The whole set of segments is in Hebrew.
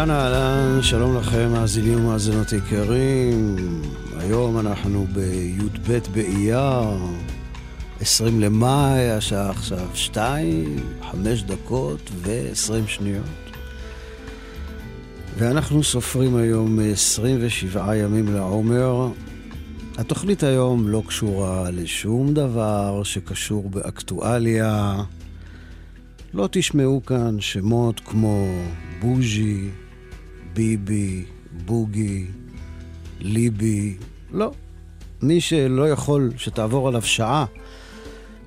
אהלן אהלן, שלום לכם, מאזינים ומאזינות יקרים. היום אנחנו בי"ב באייר, 20 למאי, השעה עכשיו 2, 5 דקות ו-20 שניות. ואנחנו סופרים היום 27 ימים לעומר. התוכנית היום לא קשורה לשום דבר שקשור באקטואליה. לא תשמעו כאן שמות כמו בוז'י, ביבי, בוגי, ליבי. לא. מי שלא יכול שתעבור עליו שעה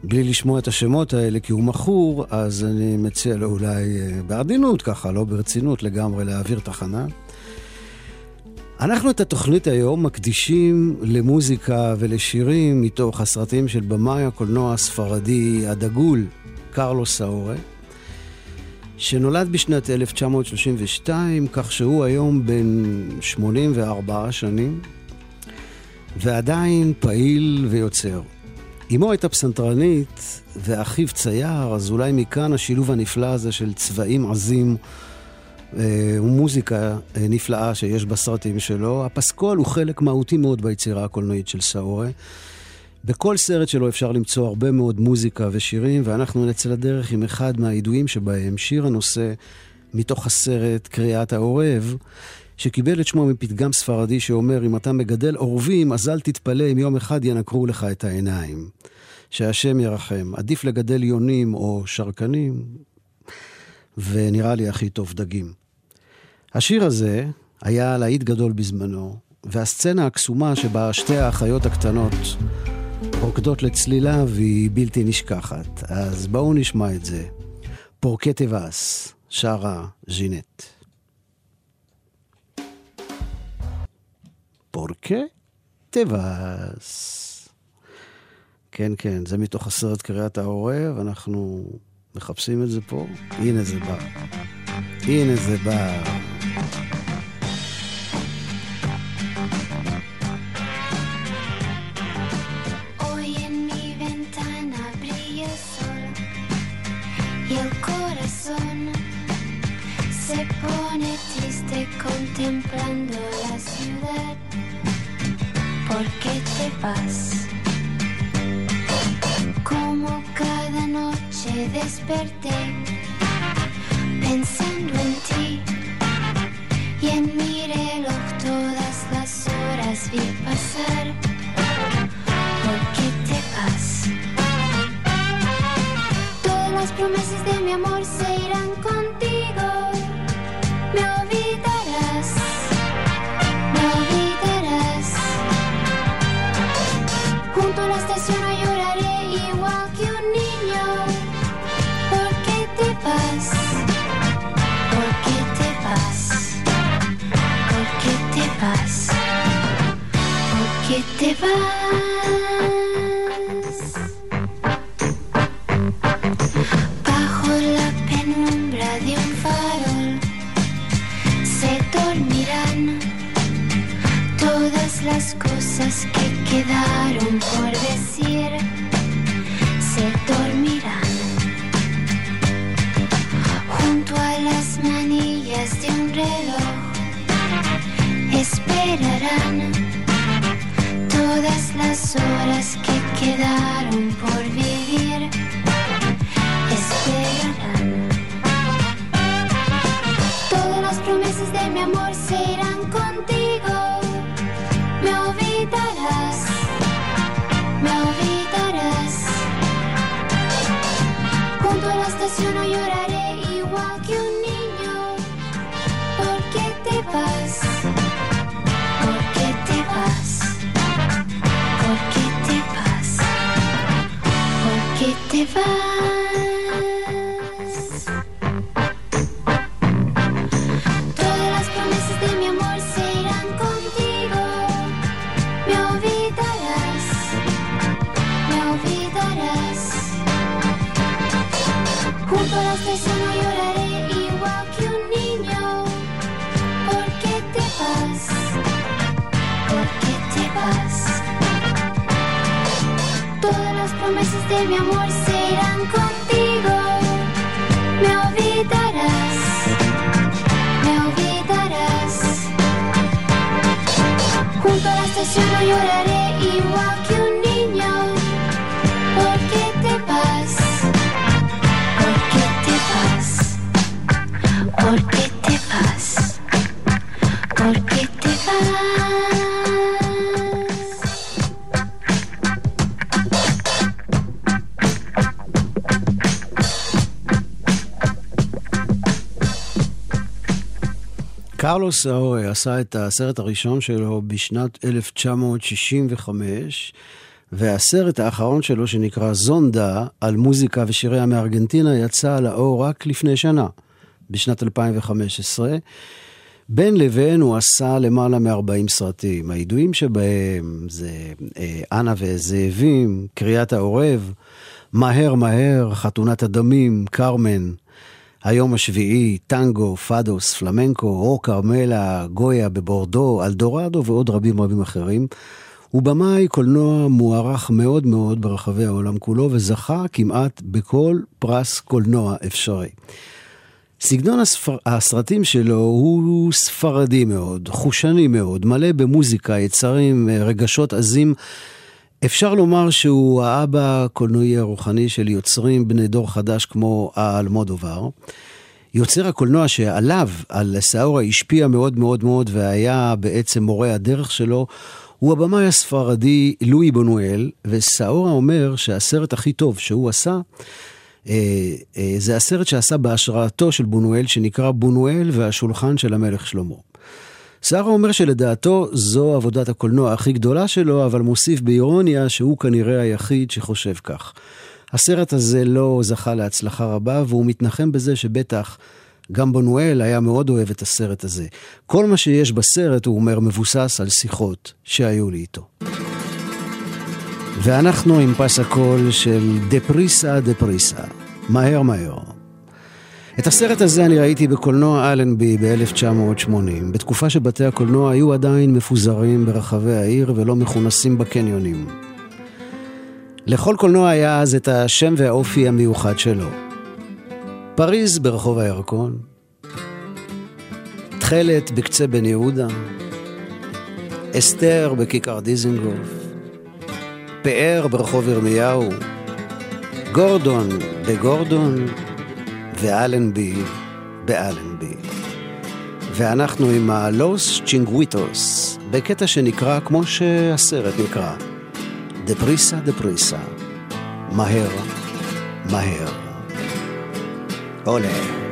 בלי לשמוע את השמות האלה כי הוא מכור, אז אני מציע לו אולי אה, בעדינות ככה, לא ברצינות לגמרי, להעביר תחנה. אנחנו את התוכנית היום מקדישים למוזיקה ולשירים מתוך הסרטים של במאי הקולנוע הספרדי הדגול, קרלוס סאורה. שנולד בשנת 1932, כך שהוא היום בן 84 שנים, ועדיין פעיל ויוצר. אמו הייתה פסנתרנית ואחיו צייר, אז אולי מכאן השילוב הנפלא הזה של צבעים עזים אה, ומוזיקה אה, נפלאה שיש בסרטים שלו. הפסקול הוא חלק מהותי מאוד ביצירה הקולנועית של סאורה. בכל סרט שלו אפשר למצוא הרבה מאוד מוזיקה ושירים, ואנחנו נצא לדרך עם אחד מהידועים שבהם, שיר הנושא מתוך הסרט קריאת העורב, שקיבל את שמו מפתגם ספרדי שאומר, אם אתה מגדל עורבים, אז אל תתפלא אם יום אחד ינקרו לך את העיניים. שהשם ירחם. עדיף לגדל יונים או שרקנים, ונראה לי הכי טוב דגים. השיר הזה היה להיט גדול בזמנו, והסצנה הקסומה שבה שתי האחיות הקטנות רוקדות לצלילה והיא בלתי נשכחת. אז בואו נשמע את זה. פורקטי ואס, שרה ז'ינט. פורקה טבעס. כן, כן, זה מתוך הסרט קריאת העורב, אנחנו מחפשים את זה פה. הנה זה בא. הנה זה בא. Contemplando la ciudad. ¿Por qué te vas? Como cada noche desperté pensando en ti y en mi reloj todas las horas vi pasar. ¿Por qué te vas? Todas las promesas de mi amor se 吃饭。la estación no lloraré igual que un niño. ¿Por qué te vas? ¿Por qué te vas? ¿Por qué te vas? ¿Por qué te vas? קרלוס סאוי עשה את הסרט הראשון שלו בשנת 1965, והסרט האחרון שלו, שנקרא זונדה, על מוזיקה ושיריה מארגנטינה, יצא לאור רק לפני שנה, בשנת 2015. בין לבין הוא עשה למעלה מ-40 סרטים. הידועים שבהם זה אה, אנה וזאבים, קריאת העורב, מהר מהר, חתונת הדמים, קרמן, היום השביעי, טנגו, פאדוס, פלמנקו, אור כרמלה, גויה בבורדו, אלדורדו ועוד רבים רבים אחרים. הוא במאי קולנוע מוערך מאוד מאוד ברחבי העולם כולו, וזכה כמעט בכל פרס קולנוע אפשרי. סגנון הספר... הסרטים שלו הוא ספרדי מאוד, חושני מאוד, מלא במוזיקה, יצרים, רגשות עזים. אפשר לומר שהוא האבא הקולנועי הרוחני של יוצרים בני דור חדש כמו האלמודובר. יוצר הקולנוע שעליו, על סאורה, השפיע מאוד מאוד מאוד והיה בעצם מורה הדרך שלו, הוא הבמאי הספרדי לואי בונואל, וסאורה אומר שהסרט הכי טוב שהוא עשה, אה, אה, זה הסרט שעשה בהשראתו של בונואל, שנקרא בונואל והשולחן של המלך שלמה. סערה אומר שלדעתו זו עבודת הקולנוע הכי גדולה שלו, אבל מוסיף באירוניה שהוא כנראה היחיד שחושב כך. הסרט הזה לא זכה להצלחה רבה, והוא מתנחם בזה שבטח גם בונואל היה מאוד אוהב את הסרט הזה. כל מה שיש בסרט, הוא אומר, מבוסס על שיחות שהיו לי איתו. ואנחנו עם פס הקול של דפריסה דפריסה, מהר מהר. את הסרט הזה אני ראיתי בקולנוע אלנבי ב-1980, בתקופה שבתי הקולנוע היו עדיין מפוזרים ברחבי העיר ולא מכונסים בקניונים. לכל קולנוע היה אז את השם והאופי המיוחד שלו. פריז ברחוב הירקון, תכלת בקצה בן יהודה, אסתר בכיכר דיזנגוף, פאר ברחוב ירמיהו, גורדון בגורדון, ואלנבי באלנבי. ואנחנו עם הלוס צ'ינגוויטוס, בקטע שנקרא כמו שהסרט נקרא, דפריסה דפריסה, מהר, מהר. עולה.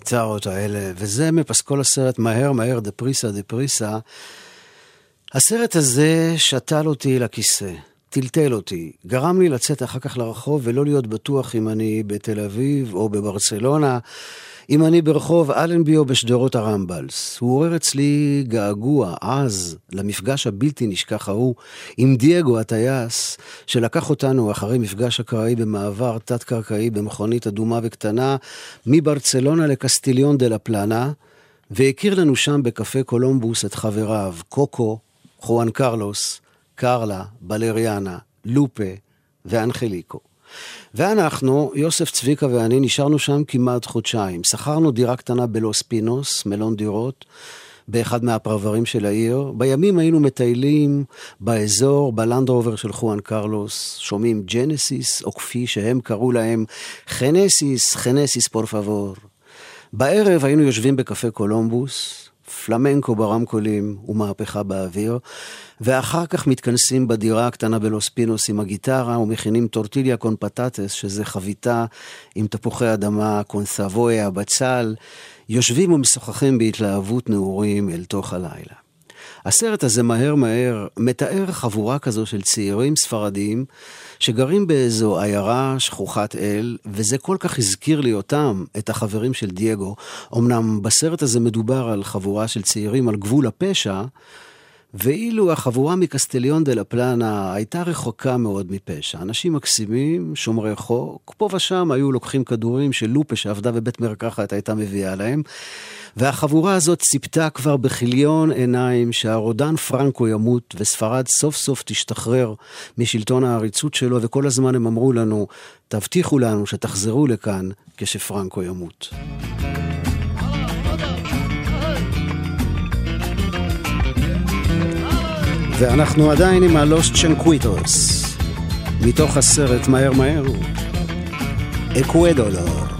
הגיטרות האלה, וזה מפסקול הסרט מהר מהר דפריסה דפריסה, הסרט הזה שתל אותי לכיסא, טלטל אותי, גרם לי לצאת אחר כך לרחוב ולא להיות בטוח אם אני בתל אביב או בברצלונה, אם אני ברחוב אלנבי או בשדרות הרמב"לס. הוא עורר אצלי געגוע עז למפגש הבלתי נשכח ההוא עם דייגו הטייס, שלקח אותנו אחרי מפגש אקראי במעבר תת-קרקעי במכונית אדומה וקטנה מברצלונה לקסטיליון דה לה פלנה, והכיר לנו שם בקפה קולומבוס את חבריו, קוקו, חואן קרלוס, קרלה, בלריאנה, לופה ואנחליקו. ואנחנו, יוסף צביקה ואני, נשארנו שם כמעט חודשיים. שכרנו דירה קטנה בלוס פינוס, מלון דירות, באחד מהפרברים של העיר. בימים היינו מטיילים באזור, בלנדרובר של חואן קרלוס, שומעים ג'נסיס, או כפי שהם קראו להם, חנסיס, חנסיס פור פבור. בערב היינו יושבים בקפה קולומבוס, פלמנקו ברמקולים ומהפכה באוויר, ואחר כך מתכנסים בדירה הקטנה בלוס פינוס עם הגיטרה ומכינים טורטיליה קון פטטס, שזה חביתה עם תפוחי אדמה, קונסבויה, בצל, יושבים ומשוחחים בהתלהבות נעורים אל תוך הלילה. הסרט הזה מהר מהר מתאר חבורה כזו של צעירים ספרדים שגרים באיזו עיירה שכוחת אל, וזה כל כך הזכיר לי אותם, את החברים של דייגו. אמנם בסרט הזה מדובר על חבורה של צעירים על גבול הפשע, ואילו החבורה מקסטליון דה לה פלנה הייתה רחוקה מאוד מפשע. אנשים מקסימים, שומרי חוק, פה ושם היו לוקחים כדורים של לופה שעבדה בבית מרקחת הייתה מביאה להם. והחבורה הזאת ציפתה כבר בכיליון עיניים שהרודן פרנקו ימות וספרד סוף סוף תשתחרר משלטון העריצות שלו, וכל הזמן הם אמרו לנו, תבטיחו לנו שתחזרו לכאן כשפרנקו ימות. ואנחנו עדיין עם הלוס צ'נקוויטוס, מתוך הסרט מהר מהר, אקוודולור.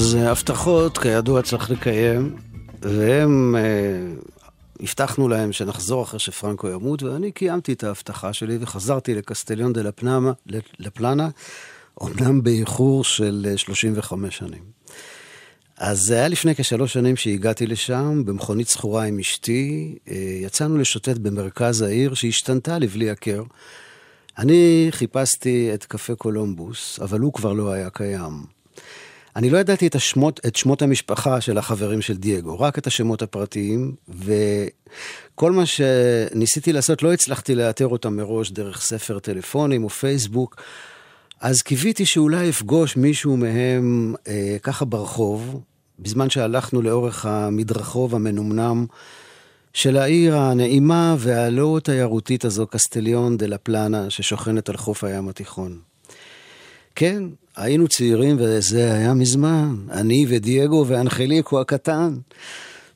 אז אה, הבטחות, כידוע, צריך לקיים, והם, אה, הבטחנו להם שנחזור אחרי שפרנקו ימות, ואני קיימתי את ההבטחה שלי וחזרתי לקסטליון דה לפנמה, לפלנה, אומנם באיחור של אה, 35 שנים. אז זה היה לפני כשלוש שנים שהגעתי לשם, במכונית שכורה עם אשתי, אה, יצאנו לשוטט במרכז העיר, שהשתנתה לבלי הכר. אני חיפשתי את קפה קולומבוס, אבל הוא כבר לא היה קיים. אני לא ידעתי את, השמות, את שמות המשפחה של החברים של דייגו, רק את השמות הפרטיים, וכל מה שניסיתי לעשות, לא הצלחתי לאתר אותם מראש דרך ספר טלפונים או פייסבוק, אז קיוויתי שאולי אפגוש מישהו מהם אה, ככה ברחוב, בזמן שהלכנו לאורך המדרחוב המנומנם של העיר הנעימה והלא תיירותית הזו, קסטליון דה לה פלנה, ששוכנת על חוף הים התיכון. כן, היינו צעירים וזה היה מזמן, אני ודייגו ואנחליקו הקטן,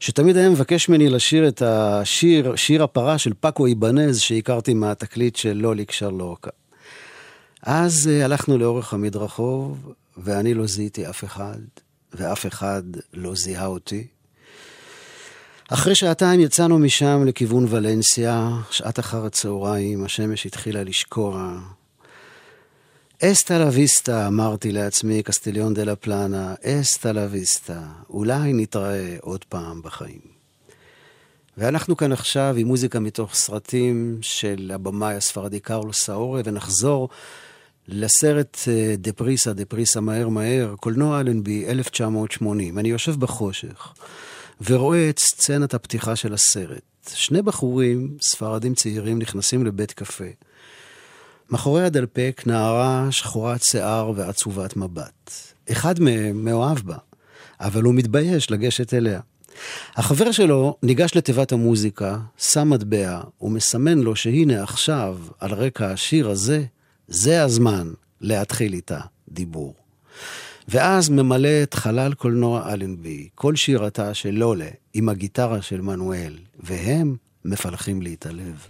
שתמיד היה מבקש ממני לשיר את השיר, שיר הפרה של פאקו איבנז שהכרתי מהתקליט של לוליק שרלוקה. אז uh, הלכנו לאורך המדרחוב, ואני לא זיהיתי אף אחד, ואף אחד לא זיהה אותי. אחרי שעתיים יצאנו משם לכיוון ולנסיה, שעת אחר הצהריים, השמש התחילה לשקוע. אסטה לה ויסטה, אמרתי לעצמי, קסטיליון דה לה פלנה, אסטה לה ויסטה, אולי נתראה עוד פעם בחיים. ואנחנו כאן עכשיו עם מוזיקה מתוך סרטים של הבמאי הספרדי קרלוס סאורה, ונחזור לסרט אה, דה פריסה, דה פריסה מהר מהר, קולנוע אלנבי 1980. אני יושב בחושך ורואה את סצנת הפתיחה של הסרט. שני בחורים, ספרדים צעירים, נכנסים לבית קפה. מאחורי הדלפק נערה שחורת שיער ועצובת מבט. אחד מהם מאוהב בה, אבל הוא מתבייש לגשת אליה. החבר שלו ניגש לתיבת המוזיקה, שם מטבע ומסמן לו שהנה עכשיו, על רקע השיר הזה, זה הזמן להתחיל איתה דיבור. ואז ממלא את חלל קולנוע אלנבי, כל שירתה של לולה עם הגיטרה של מנואל, והם מפלחים לי את הלב.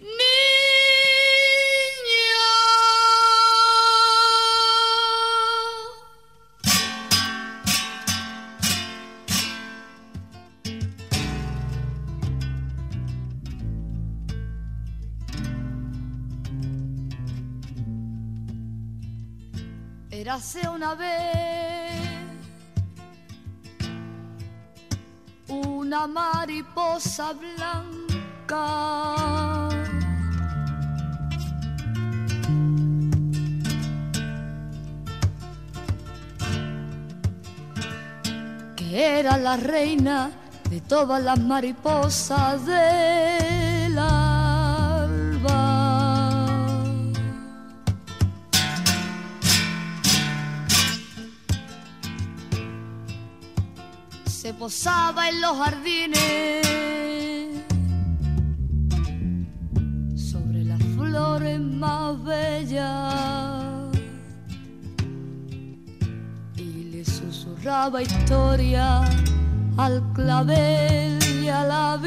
Érase una vez una mariposa blanca que era la reina de todas las mariposas del alba. Se posaba en los jardines sobre las flores más bellas. Y le susurraba historia al clavel y a la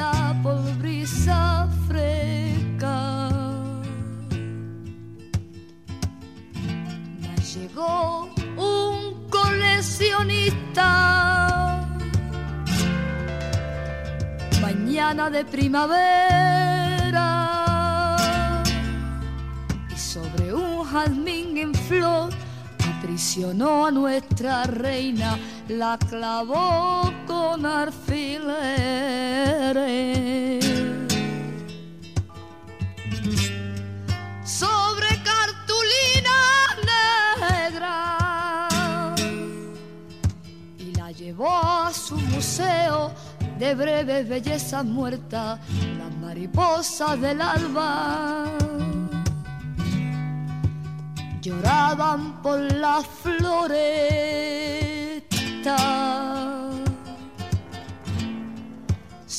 mecida por brisa fresca. Mas llegó un coleccionista. Mañana de primavera. Y sobre jazmín en flor, aprisionó a nuestra reina, la clavó con alfileres. Sobre cartulina negra y la llevó a su museo de breves bellezas muertas, las mariposas del alba lloraban por la floresta.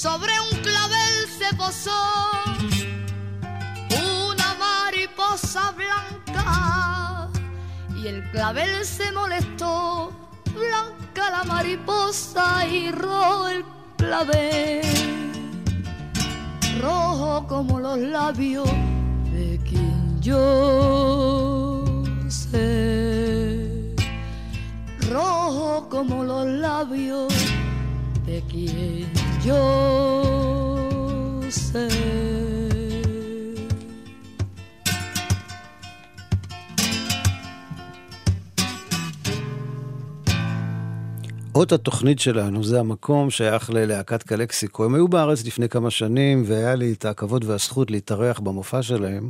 Sobre un clavel se posó una mariposa blanca y el clavel se molestó. Blanca la mariposa y rojo el clavel, rojo como los labios de quien yo sé, rojo como los labios de quien yo sé. אות התוכנית שלנו זה המקום שייך ללהקת קלקסיקו. הם היו בארץ לפני כמה שנים, והיה לי את הכבוד והזכות להתארח במופע שלהם.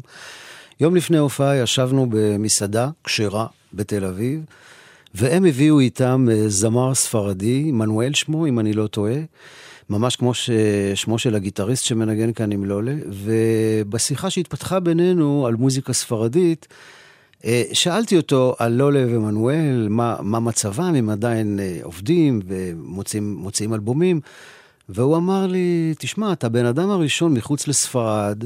יום לפני הופעה ישבנו במסעדה כשרה בתל אביב, והם הביאו איתם אה, זמר ספרדי, מנואל שמו, אם אני לא טועה, ממש כמו שמו של הגיטריסט שמנגן כאן עם לולה, ובשיחה שהתפתחה בינינו על מוזיקה ספרדית, אה, שאלתי אותו על לולה ומנואל, מה, מה מצבם, הם עדיין אה, עובדים ומוציאים אלבומים, והוא אמר לי, תשמע, אתה הבן אדם הראשון מחוץ לספרד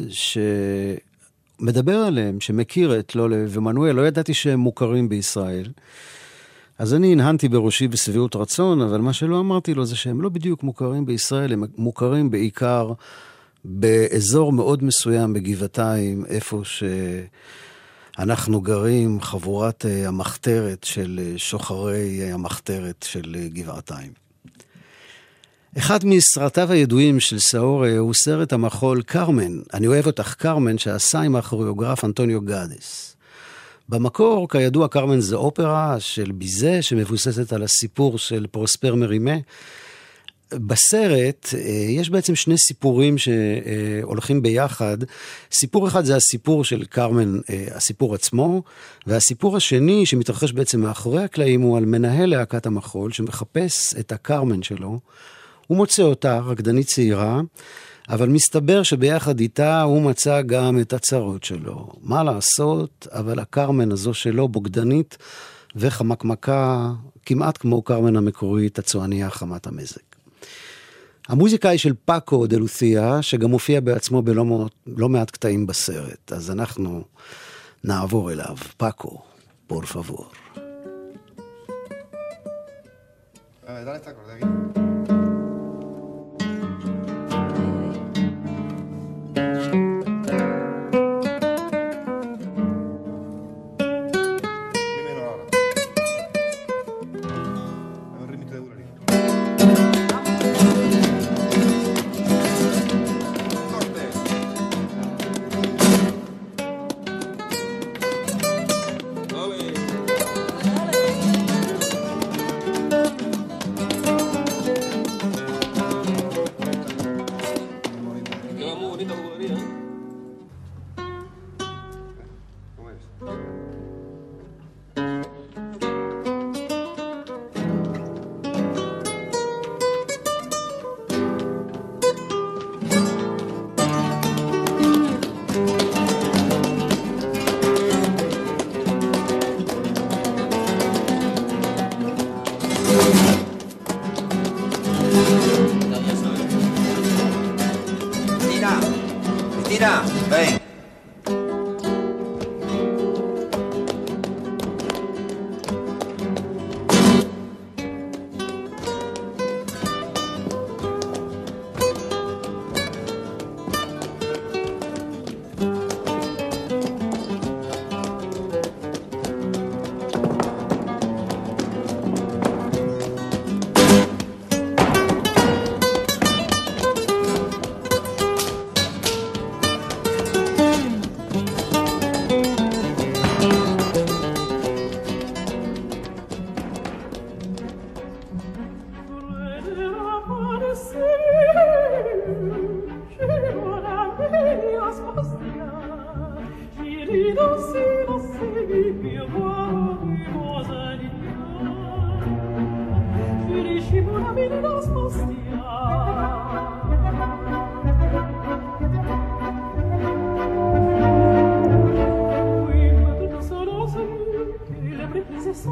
שמדבר עליהם, שמכיר את לולה ומנואל, לא ידעתי שהם מוכרים בישראל. אז אני הנהנתי בראשי בשביעות רצון, אבל מה שלא אמרתי לו זה שהם לא בדיוק מוכרים בישראל, הם מוכרים בעיקר באזור מאוד מסוים בגבעתיים, איפה ש... אנחנו גרים, חבורת אה, המחתרת של אה, שוחרי אה, המחתרת של גבעתיים. אחד מסרטיו הידועים של סאורה הוא סרט המחול קרמן, אני אוהב אותך קרמן, שעשה עם הכוריאוגרף אנטוניו גאדס. במקור, כידוע, קרמן זה אופרה של ביזה שמבוססת על הסיפור של פרוספר מרימה, בסרט אה, יש בעצם שני סיפורים שהולכים ביחד. סיפור אחד זה הסיפור של קרמן, אה, הסיפור עצמו, והסיפור השני שמתרחש בעצם מאחורי הקלעים הוא על מנהל להקת המחול שמחפש את הקרמן שלו. הוא מוצא אותה, רקדנית צעירה, אבל מסתבר שביחד איתה הוא מצא גם את הצרות שלו. מה לעשות, אבל הקרמן הזו שלו בוגדנית וחמקמקה, כמעט כמו קרמן המקורית, הצועניה חמת המזג. המוזיקה היא של פאקו דה לותיה, שגם מופיע בעצמו בלא לא מעט קטעים בסרט, אז אנחנו נעבור אליו. פאקו, פור פבור. Dale esta acorde aquí.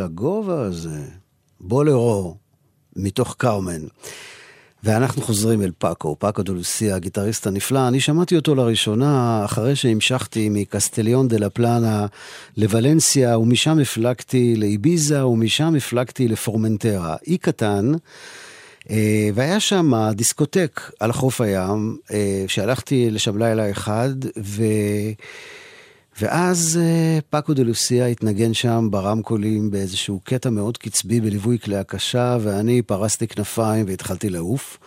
הגיעה לגובה הזה? בולרו, מתוך קרמן. ואנחנו חוזרים אל פאקו, פאקו דולוסיה, הגיטריסט הנפלא. אני שמעתי אותו לראשונה אחרי שהמשכתי מקסטליון דה לה פלנה לוולנסיה, ומשם הפלגתי לאביזה, ומשם הפלגתי לפורמנטרה. אי קטן, אה, והיה שם דיסקוטק על חוף הים, אה, שהלכתי לשם לילה אחד, ו... ואז אה, פאקו דה לוסיה התנגן שם ברמקולים באיזשהו קטע מאוד קצבי בליווי כלי הקשה, ואני פרסתי כנפיים והתחלתי לעוף.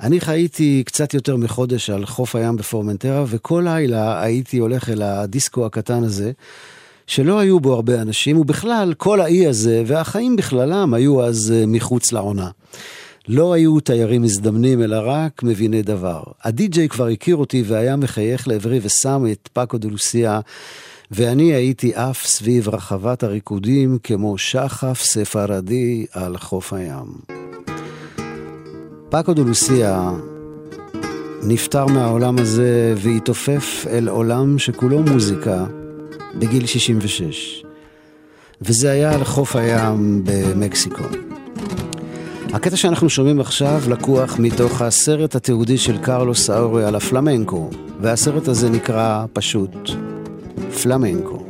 אני חייתי קצת יותר מחודש על חוף הים בפורמנטרה, וכל לילה הייתי הולך אל הדיסקו הקטן הזה, שלא היו בו הרבה אנשים, ובכלל, כל האי הזה, והחיים בכללם, היו אז אה, מחוץ לעונה. לא היו תיירים מזדמנים, אלא רק מביני דבר. הדי-ג'יי כבר הכיר אותי והיה מחייך לעברי ושם את פאקו דה ואני הייתי עף סביב רחבת הריקודים כמו שחף ספרדי על חוף הים. פאקו דה נפטר מהעולם הזה והתעופף אל עולם שכולו מוזיקה בגיל 66. וזה היה על חוף הים במקסיקו. הקטע שאנחנו שומעים עכשיו לקוח מתוך הסרט התיעודי של קרלוס סאורי על הפלמנקו, והסרט הזה נקרא פשוט פלמנקו.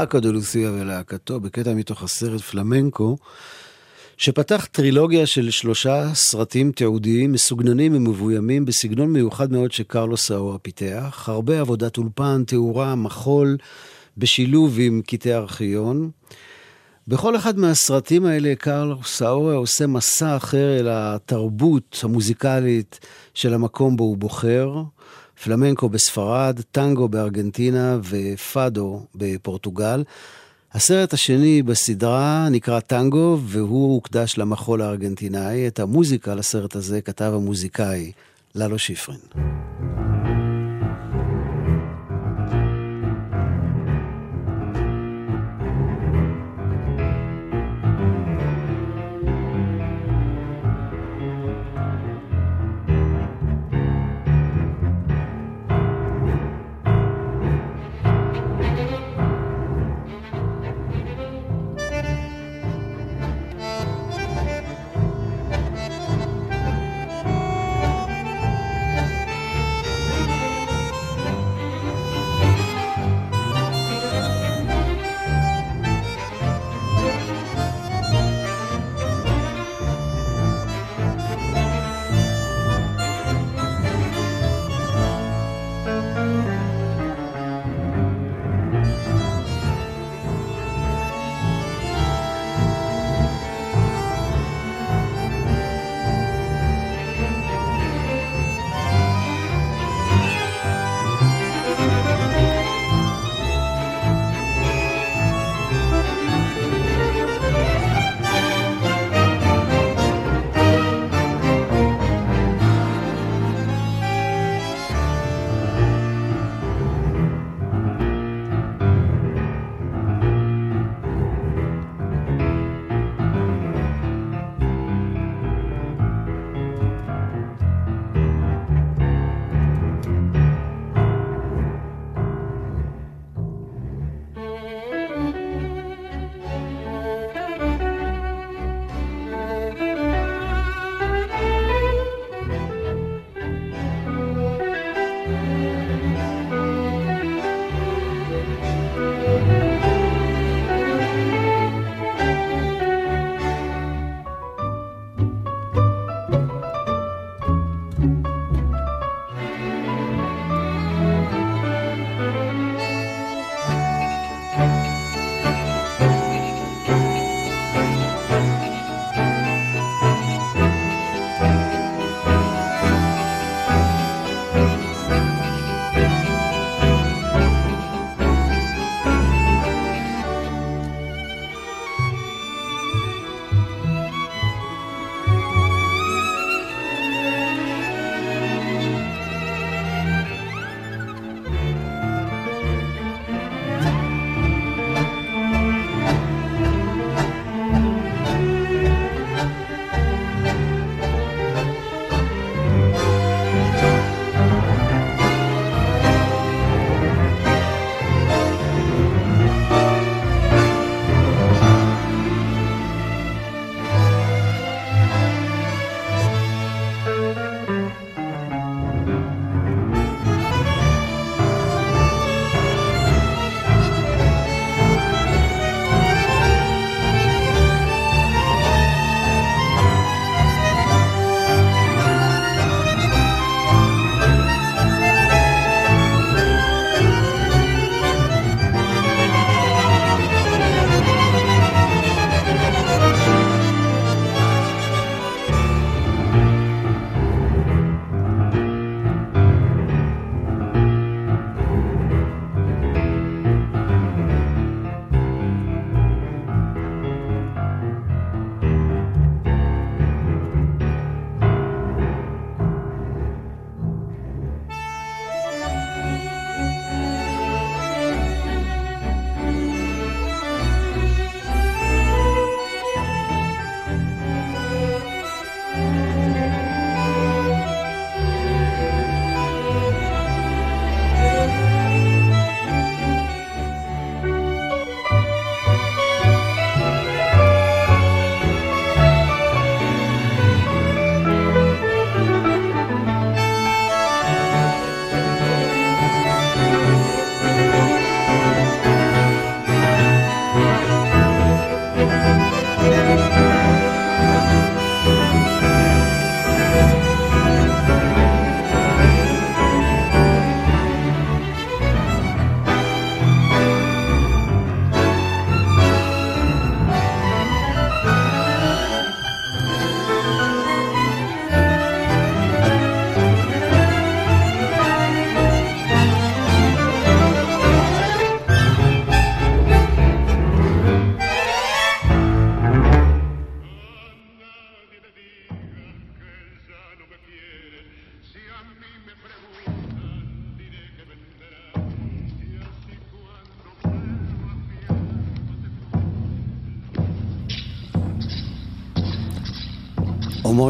פאקו דה לוסיה ולהקתו, בקטע מתוך הסרט פלמנקו, שפתח טרילוגיה של שלושה סרטים תיעודיים מסוגננים ומבוימים בסגנון מיוחד מאוד שקרלוס סאורה פיתח. הרבה עבודת אולפן, תאורה, מחול, בשילוב עם קטעי ארכיון. בכל אחד מהסרטים האלה קרלוס סאורה עושה מסע אחר אל התרבות המוזיקלית של המקום בו הוא בוחר. פלמנקו בספרד, טנגו בארגנטינה ופאדו בפורטוגל. הסרט השני בסדרה נקרא טנגו, והוא הוקדש למחול הארגנטינאי. את המוזיקה לסרט הזה כתב המוזיקאי ללו שיפרין.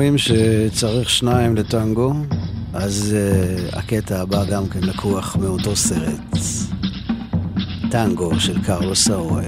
אומרים שצריך שניים לטנגו, אז uh, הקטע הבא גם כן לקוח מאותו סרט. טנגו של קרלוס סאורי.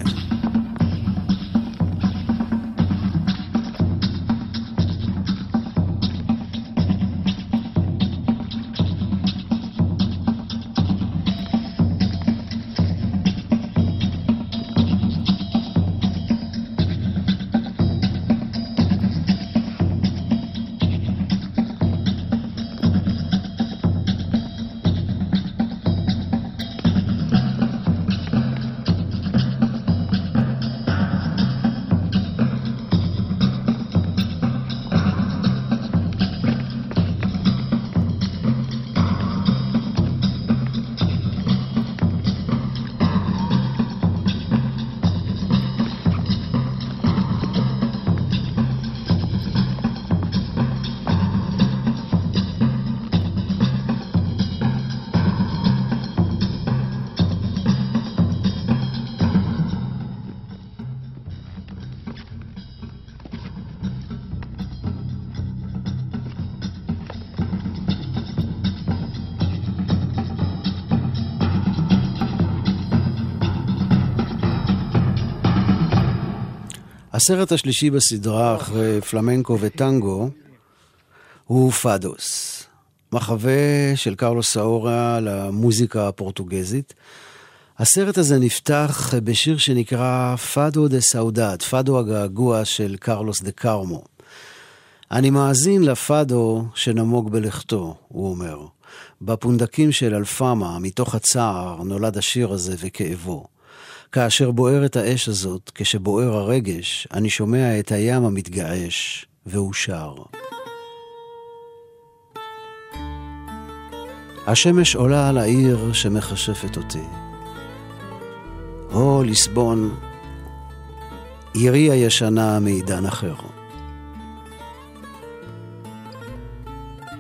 הסרט השלישי בסדרה אחרי פלמנקו וטנגו הוא פאדוס, מחווה של קרלוס סאורה למוזיקה הפורטוגזית. הסרט הזה נפתח בשיר שנקרא Fado da Saudade, פאדו הגעגוע של קרלוס דו כרמו. אני מאזין לפאדו שנמוג בלכתו, הוא אומר. בפונדקים של אלפמה, מתוך הצער, נולד השיר הזה וכאבו. כאשר בוערת האש הזאת, כשבוער הרגש, אני שומע את הים המתגעש, והוא שר. השמש עולה על העיר שמכשפת אותי. הו, ליסבון, עירי הישנה מעידן אחר.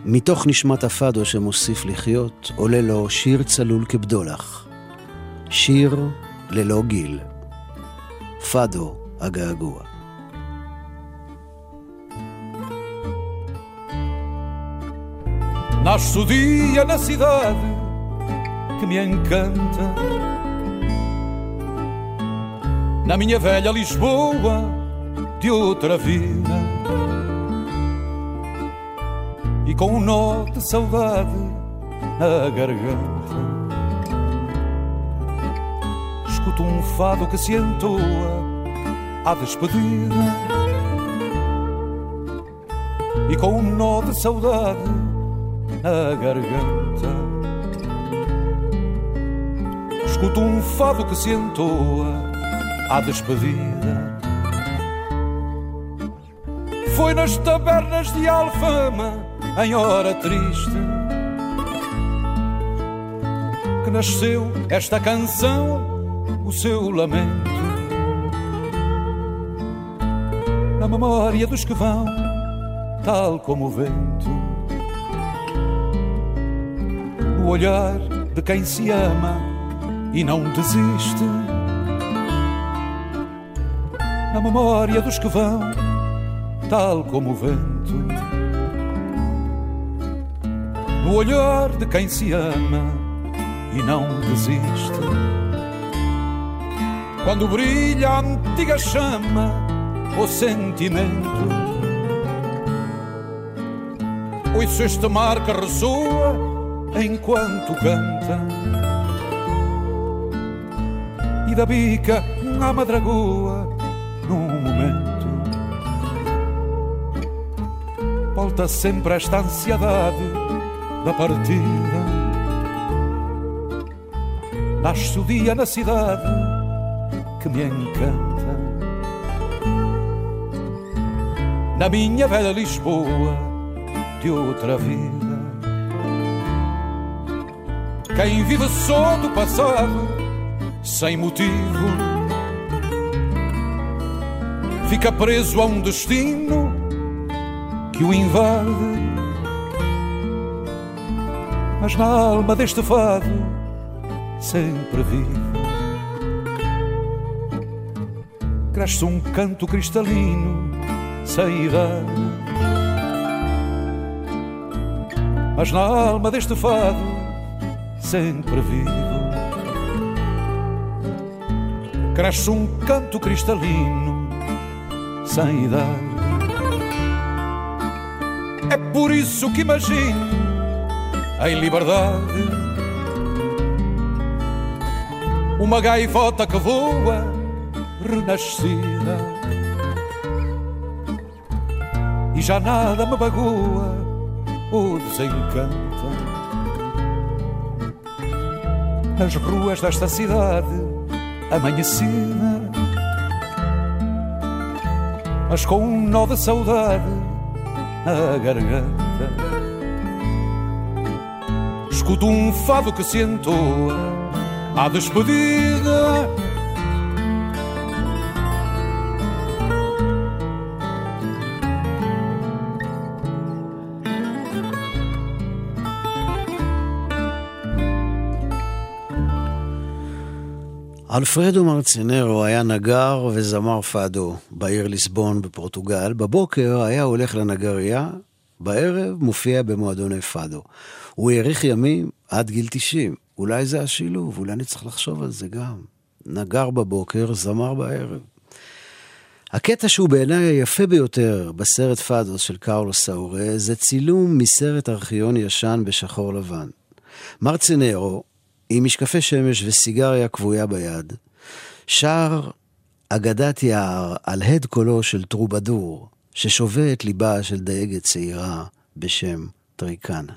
מתוך נשמת הפאדו שמוסיף לחיות, עולה לו שיר צלול כבדולח. שיר ללא גיל. פאדו הגעגוע. Nasce o dia na cidade que me encanta. Na minha velha Lisboa de outra vida. E com um nó de saudade na garganta. Escuto um fado que se entoa à despedida. E com um nó de saudade na garganta. Escuto um fado que se entoa à despedida. Foi nas tabernas de Alfama, em hora triste, que nasceu esta canção, seu lamento. Na memória dos que vão, tal como o vento. o olhar de quem se ama e não desiste. Na memória dos que vão, tal como o vento. No olhar de quem se ama e não desiste. Quando brilha a antiga chama, o sentimento. Ouço este mar que ressoa enquanto canta. E da bica à madragoa num momento. Volta sempre esta ansiedade da partida. Nasce o dia na cidade que me encanta. Na minha velha Lisboa de outra vida. Quem vive só do passado, sem motivo, fica preso a um destino que o invade. Mas na alma deste fado, sempre vivo, cresce um canto cristalino, sem idade. mas na alma deste fado sempre vivo. Cresce um canto cristalino sem idade. É por isso que imagino em liberdade uma gaivota que voa renascida. E já nada me magoa ou desencanta nas ruas desta cidade amanhecida mas com um nó de saudade na garganta. Escuto um fado que se entoa à despedida אלפרדו מרצינרו היה נגר וזמר פאדו בעיר ליסבון בפורטוגל. בבוקר היה הולך לנגרייה, בערב מופיע במועדוני פאדו. הוא האריך ימים עד גיל 90. אולי זה השילוב, אולי אני צריך לחשוב על זה גם. נגר בבוקר, זמר בערב. הקטע שהוא בעיניי היפה ביותר בסרט פאדוס של קארלו סאורה זה צילום מסרט ארכיון ישן בשחור לבן. מרצינרו, עם משקפי שמש וסיגריה כבויה ביד, שר אגדת יער על הד קולו של טרובדור, ששובה את ליבה של דייגת צעירה בשם טריקנה.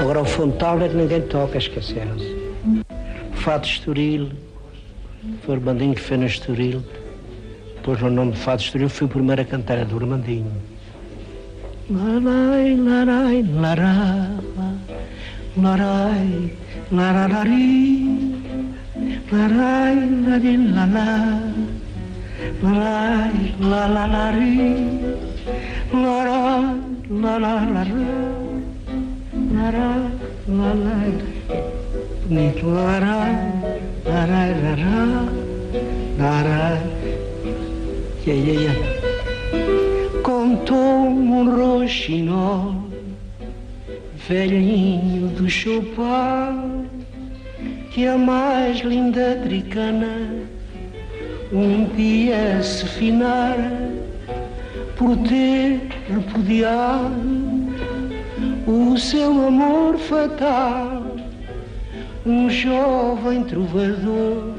Agora o fundo talvez ninguém toque, esquecer-se. Fado Estoril, foi o Armandinho que fez no Estoril. Pôs o nome de Fado Estoril, fui a cantar, é do Armandinho. Larai, larai, lará, larai, lararari, larai, lari, lalá, larai, lalalari, larai, lalalará, larai, lalai, Contou um roxinol velhinho do chupar que a mais linda tricana um dia se finara por ter repudiado o seu amor fatal um jovem trovador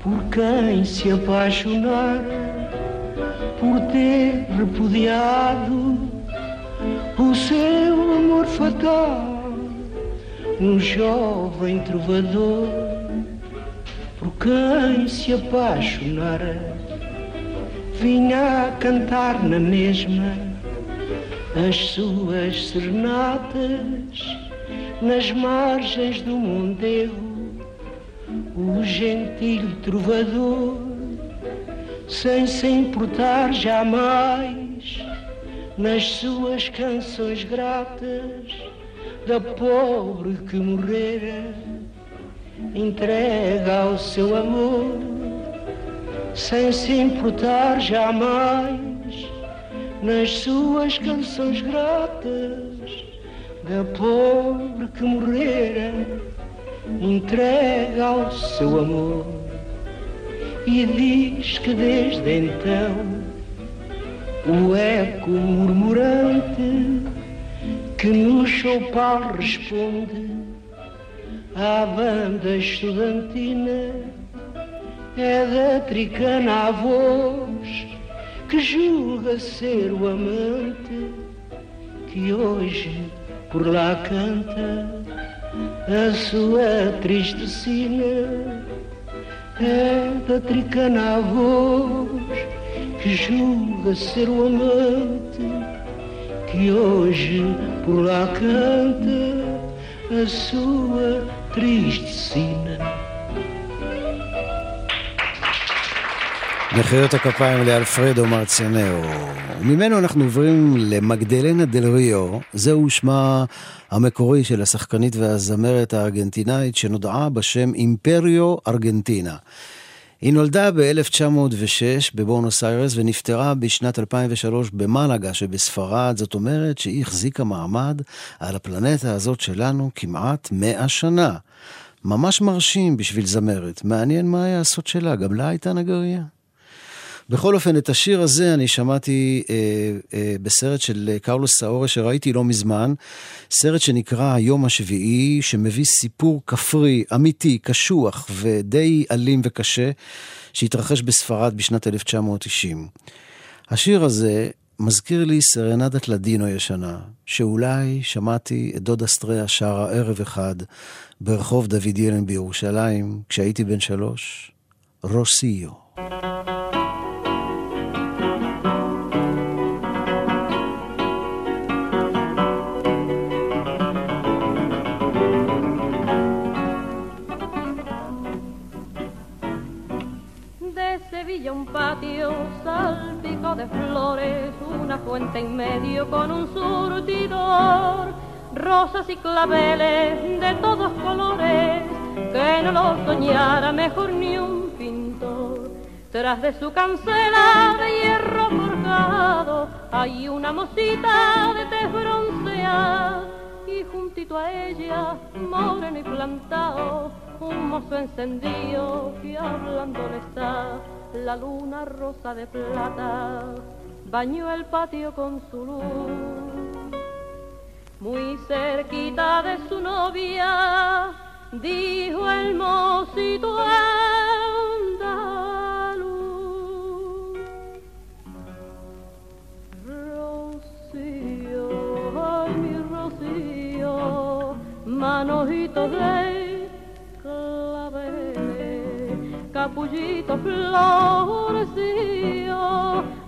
por quem se apaixonara por ter repudiado o seu amor fatal, um jovem trovador por quem se apaixonara, vinha a cantar na mesma as suas serenatas nas margens do Mondego, o gentil trovador sem se importar jamais nas suas canções gratas da pobre que morrera, entrega ao seu amor, sem se importar jamais nas suas canções gratas da pobre que morrera, entrega ao seu amor e diz que desde então o eco murmurante que no choupal responde à banda estudantina é da tricana a voz que julga ser o amante que hoje por lá canta a sua triste sina é da tricana voz que julga ser o amante que hoje por lá canta a sua triste sina. מחיאות הכפיים לאלפרדו מרציאנאו. ממנו אנחנו עוברים למגדלנה דל ריו, זהו שמה המקורי של השחקנית והזמרת הארגנטינאית שנודעה בשם אימפריו ארגנטינה. היא נולדה ב-1906 בבונוס איירס ונפטרה בשנת 2003 במלאגה שבספרד, זאת אומרת שהיא החזיקה מעמד על הפלנטה הזאת שלנו כמעט 100 שנה. ממש מרשים בשביל זמרת. מעניין מה היה הסוד שלה, גם לה הייתה נגרייה. בכל אופן, את השיר הזה אני שמעתי אה, אה, בסרט של אה, קרלוס סאורה שראיתי לא מזמן, סרט שנקרא היום השביעי, שמביא סיפור כפרי, אמיתי, קשוח ודי אלים וקשה, שהתרחש בספרד בשנת 1990. השיר הזה מזכיר לי סרנדת לדינו ישנה, שאולי שמעתי את דודה סטריה שרה ערב אחד ברחוב דוד ילן בירושלים, כשהייתי בן שלוש, רוסיו. De flores, una fuente en medio con un surtidor, rosas y claveles de todos colores, que no lo soñara mejor ni un pintor. Tras de su cancela de hierro forjado hay una mosita de tez bronceada y juntito a ella, moreno y plantado, un mozo encendido que hablando le está la luna rosa de plata bañó el patio con su luz. Muy cerquita de su novia, dijo el mocito andaluz. Rocío, ay mi rocío, manojitos de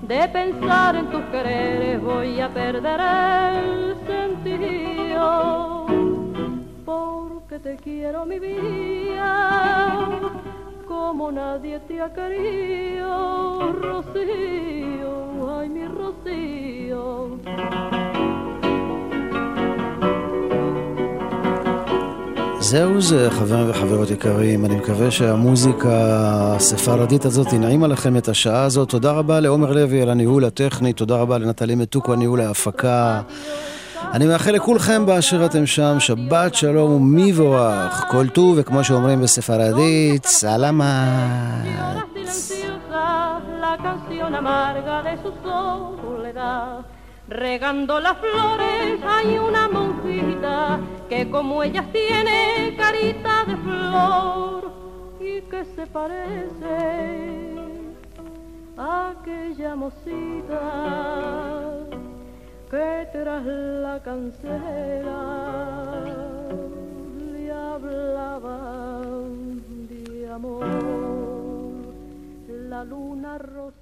de pensar en tus quereres voy a perder el sentido, porque te quiero mi vida, como nadie te ha querido, Rocío, ay mi Rocío. זהו זה, חברים וחברות יקרים, אני מקווה שהמוזיקה הספרדית הזאת תנעים עליכם את השעה הזאת. תודה רבה לעומר לוי על הניהול הטכני, תודה רבה לנטלי מתוקו, הניהול ההפקה. אני מאחל לכולכם באשר אתם שם, שבת שלום ומבורך, כל טוב, וכמו שאומרים בספרדית, סלמת. Regando las flores hay una monjita que como ellas tiene carita de flor y que se parece a aquella mocita que tras la cancela le hablaba de amor. La luna rosa